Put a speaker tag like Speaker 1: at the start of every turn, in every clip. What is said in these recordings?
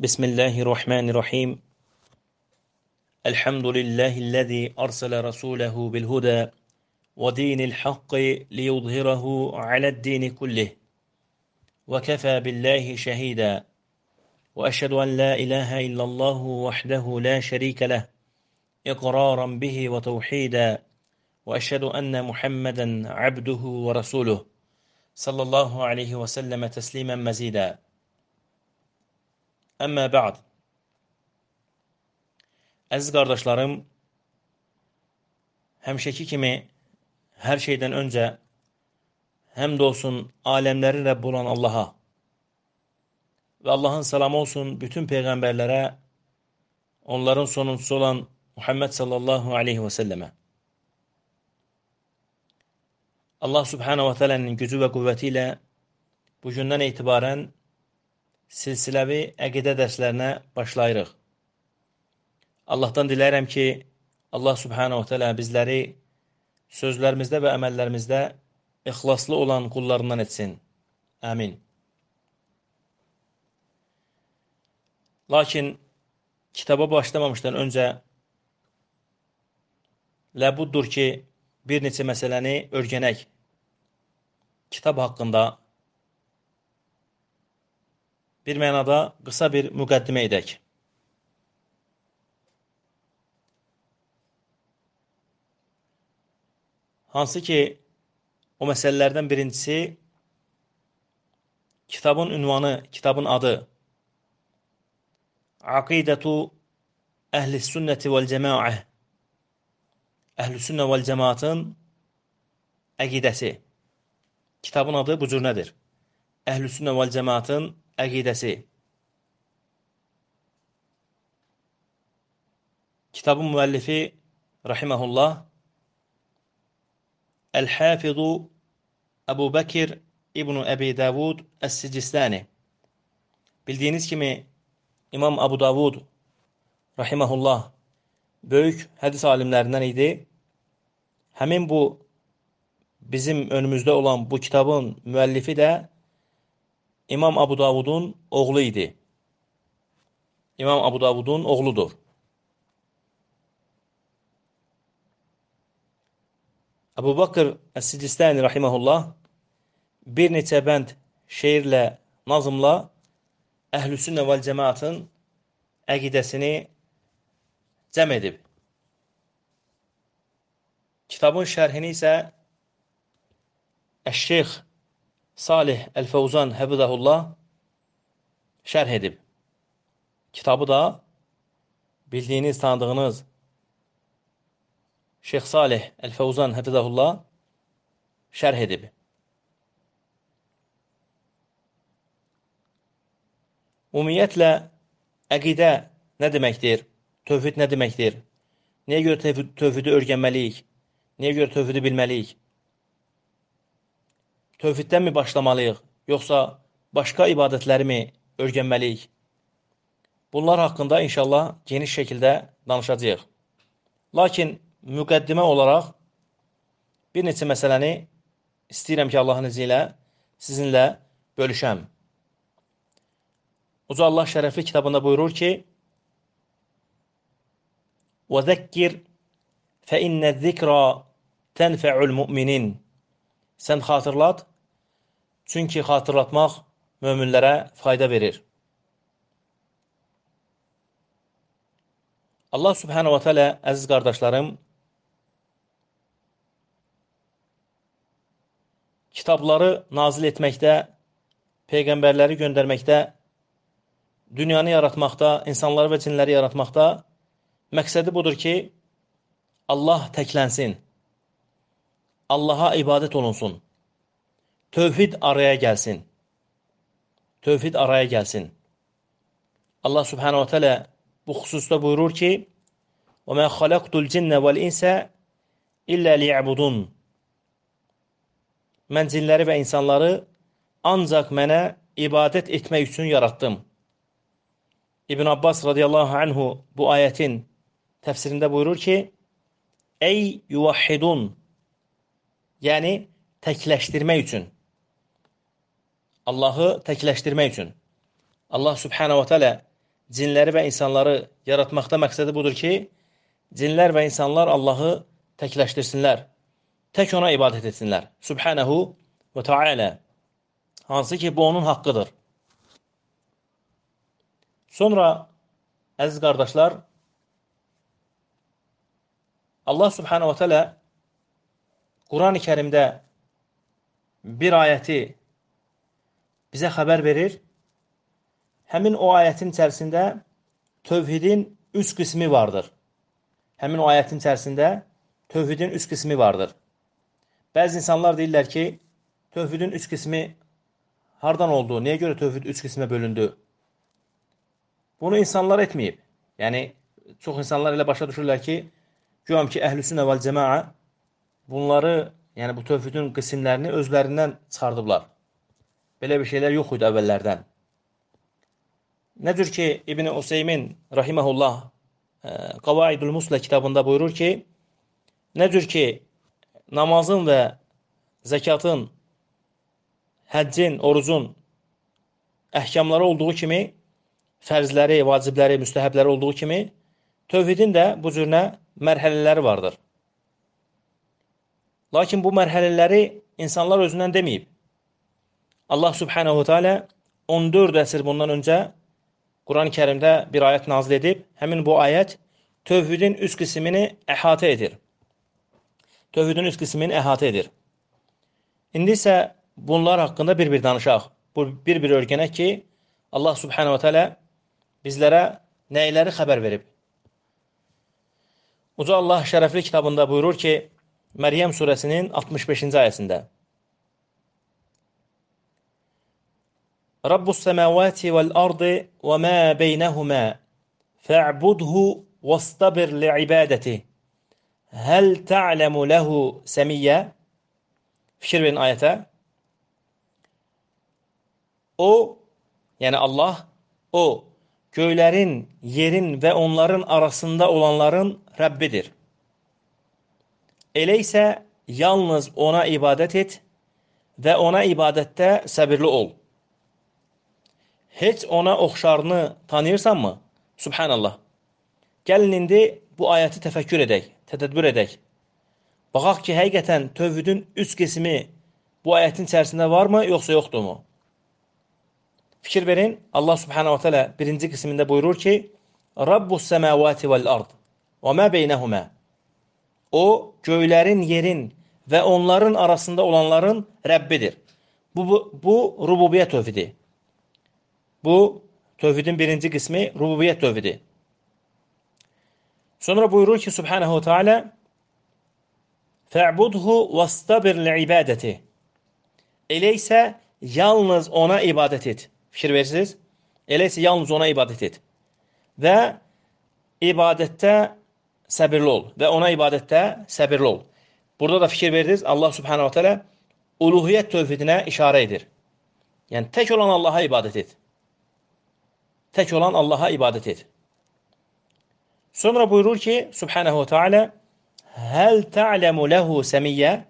Speaker 1: بسم الله الرحمن الرحيم الحمد لله الذي أرسل رسوله بالهدى ودين الحق ليظهره على الدين كله وكفى بالله شهيدا وأشهد أن لا إله إلا الله وحده لا شريك له إقرارا به وتوحيدا وأشهد أن محمدا عبده ورسوله صلى الله عليه وسلم تسليما مزيدا Əmmə bə'd. Əziz qardaşlarım, həmişəki kimi hər şeydən öncə həmd olsun aləmlərin Rəbbi olan Allaha və Allahın salamı olsun bütün peyğəmbərlərə, onların sonuncusu olan Muhammed sallallahu aleyhi və səlləmə. Allah subhanahu və teala'nın gücü və qüvvəti ilə bu gündən etibarən silsiləvi əqidə dərslərinə başlayırıq. Allahdan diləyirəm ki, Allah subhanahu teala bizləri sözlərimizdə və əməllərimizdə ixlaslı olan qullarından etsin. Əmin. Lakin kitaba başlamamışdan öncə ləbuddur ki, bir neçə məsələni örgənək. Kitab haqqında bir mənada qısa bir müqəddimə edək. Hansı ki, o məsələlərdən birincisi kitabın ünvanı, kitabın adı Aqidətu Əhl-i Sünnəti vəl-Cəmaə Əhl-i Sünnə vəl-Cəmaatın əqidəsi. Kitabın adı bu cür nədir? Əhl-i Sünnə vəl-Cəmaatın əqidəsi. Kitabın müəllifi rahimehullah El-Hafizu Əbu Bəkir İbn Əbi Davud Əs-Sicistani. Bildiyiniz kimi İmam Abu Davud rahimehullah böyük hədis alimlərindən idi. Həmin bu bizim önümüzdə olan bu kitabın müəllifi də İmam Abu Davudun oğlu idi. İmam Abu Davudun oğludur. Əbu Bakır Əs-Sicistani rahimehullah bir neçə bənd şeirlə, nazımla Əhlüsünnə vəl cəmaatın əqidəsini cəm edib. Kitabın şərhini isə Əş-Şeyx Salih Əl-Fəvzan Həbidəhullah şərh edib. Kitabı da bildiyiniz, tanıdığınız Şeyx Salih Əl-Fəvzan Həbidəhullah şərh edib. Ümumiyyətlə, əqidə nə deməkdir? Tövhid nə deməkdir? Niyə görə tövhidi öyrənməliyik? Niyə görə tövhidi bilməliyik? tövhiddənmi başlamalıyıq, yoxsa başqa ibadətlərimi örgənməliyik? Bunlar haqqında inşallah geniş şəkildə danışacağıq. Lakin müqəddimə olaraq bir neçə məsələni istəyirəm ki, Allahın izni ilə sizinlə bölüşəm. Uca Allah şərəfli kitabında buyurur ki: "Və zəkkir fə innə zikra tənfə'ul müminin." Sən xatırlat, çünki xatırlatmaq möminlərə fayda verir. Allah subhanahu wa ta'ala, əziz qardaşlarım, kitabları nazil etməkdə, peyğəmbərləri göndərməkdə, dünyanı yaratmaqda, insanları və cinləri yaratmaqda məqsədi budur ki, Allah təklənsin. Allaha ibadət olunsun. Tövhid araya gəlsin. Tövhid araya gəlsin. Allah Subhanahu Teala bu xüsusda buyurur ki: "Və mə xalaqtul cinnə vel insə illə liyəbudun." Mən cinləri və insanları ancaq mənə ibadət etmək üçün yaratdım. İbn Abbas radiyallahu anhu bu ayətin təfsirində buyurur ki: "Ey yuvahhidun" yəni təkləşdirmək üçün Allahı təkləşdirmək üçün. Allah subhanahu wa ta'ala cinləri və insanları yaratmaqda məqsədi budur ki, cinlər və insanlar Allahı təkləşdirsinlər, tək ona ibadət etsinlər. Subhanahu və Teala. Hansı ki, bu onun haqqıdır. Sonra, əziz qardaşlar, Allah Subhanahu və Teala Quran-ı Kərimdə bir ayəti bizə xəbər verir həmin o ayətin içərisində tövhidin üç qismi vardır. Həmin o ayətin içərisində tövhidin üç qismi vardır. Bəzi insanlar deyirlər ki, tövhidin üç qismi hardan oldu? Niyə görə tövhid üç qismə bölündü? Bunu insanlar etməyib. Yəni, çox insanlar elə başa düşürlər ki, güyam ki, əhlüsünə vəl cəmaa bunları, yəni bu tövhidin qismlərini özlərindən çıxardıblar. Belə bir şeylər yox idi əvvəllərdən. Nədir ki, İbn-i Useymin rahiməhullah e, Qavaidul Muslə kitabında buyurur ki, nədir ki, namazın və zəkatın, həccin, orucun əhkamları olduğu kimi, fərzləri, vacibləri, müstəhəbləri olduğu kimi, tövhidin də bu cürünə mərhələləri vardır. Lakin bu mərhələləri insanlar özündən deməyib. Allah subhanahu teala 14 əsr bundan öncə Quran-ı Kərimdə bir ayət nazil edib, həmin bu ayət tövhidin üç qismini əhatə edir. Tövhidin üç qismini əhatə edir. İndi isə bunlar haqqında bir-bir danışaq. Bir-bir öyrənək ki, Allah subhanahu wa ta'ala bizlərə nəyləri xəbər verib. Uca Allah şərəfli kitabında buyurur ki, Məryəm surəsinin 65-ci ayəsində Rabbus semavati vel ardı ve ma beynehuma fe'budhu vastabir li ibadeti hel ta'lemu lehu semiyye fikir verin o yani Allah o göğlerin, yerin ve onların arasında olanların Rabbidir. Eleyse yalnız ona ibadet et ve ona ibadette sabirli ol.'' Heç ona oxşarını tanıyırsanmı? Subhanallah. Gəlin indi bu ayəti təfəkkür edək, tədəbbür edək. Baxaq ki, həqiqətən tövhidin üç qismi bu ayətin içərisində varmı, yoxsa yoxdurmu? Fikir verin, Allah subhanahu wa ta'ala birinci qismində buyurur ki, Rabbus səməvati vəl-ard və mə beynəhumə. O, göylərin, yerin və onların arasında olanların Rəbbidir. Bu, bu, bu rububiyyət tövhidi. Bu, tövhidin birinci qismi rububiyyət tövhidi. Sonra buyurur ki, Subhanahu Teala Fə'budhu vastabir li'ibadəti Elə isə yalnız ona ibadət et. Fikir verirsiniz? Elə isə yalnız ona ibadət et. Və ibadətdə səbirli ol və ona ibadətdə səbirli ol. Burada da fikir verdiniz, Allah Subhanahu Teala uluhiyyət tövhidinə işarə edir. Yəni, tək olan Allaha ibadət et tək olan Allaha ibadət et. Sonra buyurur ki, Subhanahu Teala, Həl ta'ləmu ləhu səmiyyə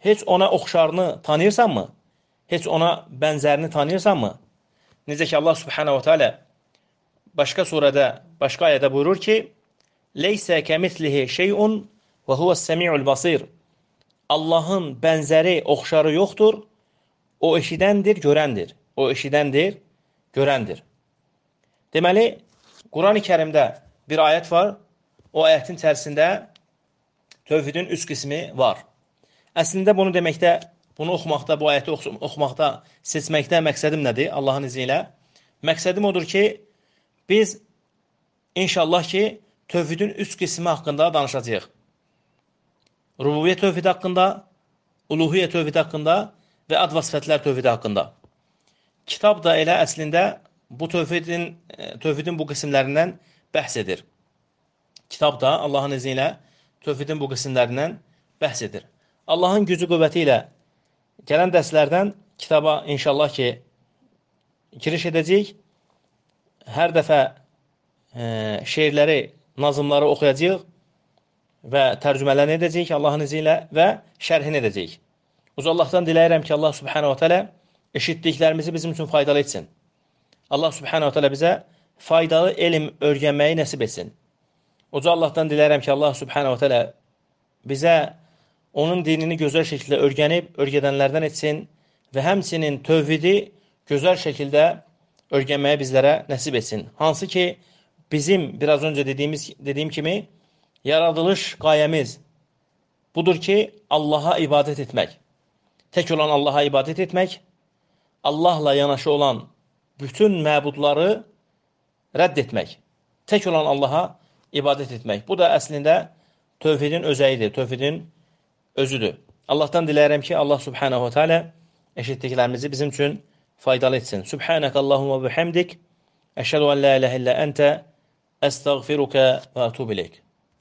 Speaker 1: Heç ona oxşarını tanıyırsanmı? Heç ona bənzərini tanıyırsanmı? Necə ki, Allah Subhanahu Teala başqa surədə, başqa ayədə buyurur ki, Leysə kəmislihi şeyun və huvəs-səmi'ul basir. Allahın bənzəri, oxşarı yoxdur. O eşidəndir, görəndir. O eşidəndir, görəndir. Deməli, Quran-ı Kərimdə bir ayət var. O ayətin içərisində tövhidin üç qismi var. Əslində bunu deməkdə, bunu oxumaqda, bu ayəti oxumaqda, seçməkdə məqsədim nədir? Allahın izni ilə. Məqsədim odur ki, biz inşallah ki, tövhidin üç qismi haqqında danışacağıq. Rububiyyət tövhidi haqqında, uluhiyyə tövhidi haqqında və ad və sifətlər tövhidi haqqında. Kitab da elə əslində bu tövhidin, tövhidin bu qismlərindən bəhs edir. Kitab da Allahın izni ilə tövhidin bu qismlərindən bəhs edir. Allahın gücü qüvvəti ilə gələn dərslərdən kitaba inşallah ki, giriş edəcəyik. Hər dəfə e, şeirləri, nazımları oxuyacaq və tərcümələrini edəcəyik Allahın izi ilə və şərhini edəcəyik. Uzallahdan diləyirəm ki, Allah subhanahu wa ta'ala eşitdiklərimizi bizim üçün faydalı etsin. Allah subhanahu teala bizə faydalı elm öyrənməyi nəsib etsin. Uca Allahdan dilərəm ki, Allah subhanahu wa ta'ala bizə onun dinini gözəl şəkildə öyrənib, öyrədənlərdən etsin və həmçinin tövhidi gözəl şəkildə öyrənməyi bizlərə nəsib etsin. Hansı ki, bizim biraz öncə dediyimiz dediyim kimi yaradılış qayəmiz budur ki, Allaha ibadət etmək. Tək olan Allaha ibadət etmək, Allahla yanaşı olan bütün məbudları rədd etmək. Tək olan Allaha ibadət etmək. Bu da əslində tövhidin özəyidir, tövhidin özüdür. Allahdan diləyirəm ki, Allah subhanahu wa ta'ala eşitdiklərimizi bizim üçün faydalı etsin. Subhanək Allahumma və həmdik. Əşhədu ən la iləhə illə əntə əstəğfiruka və atubu ileyk.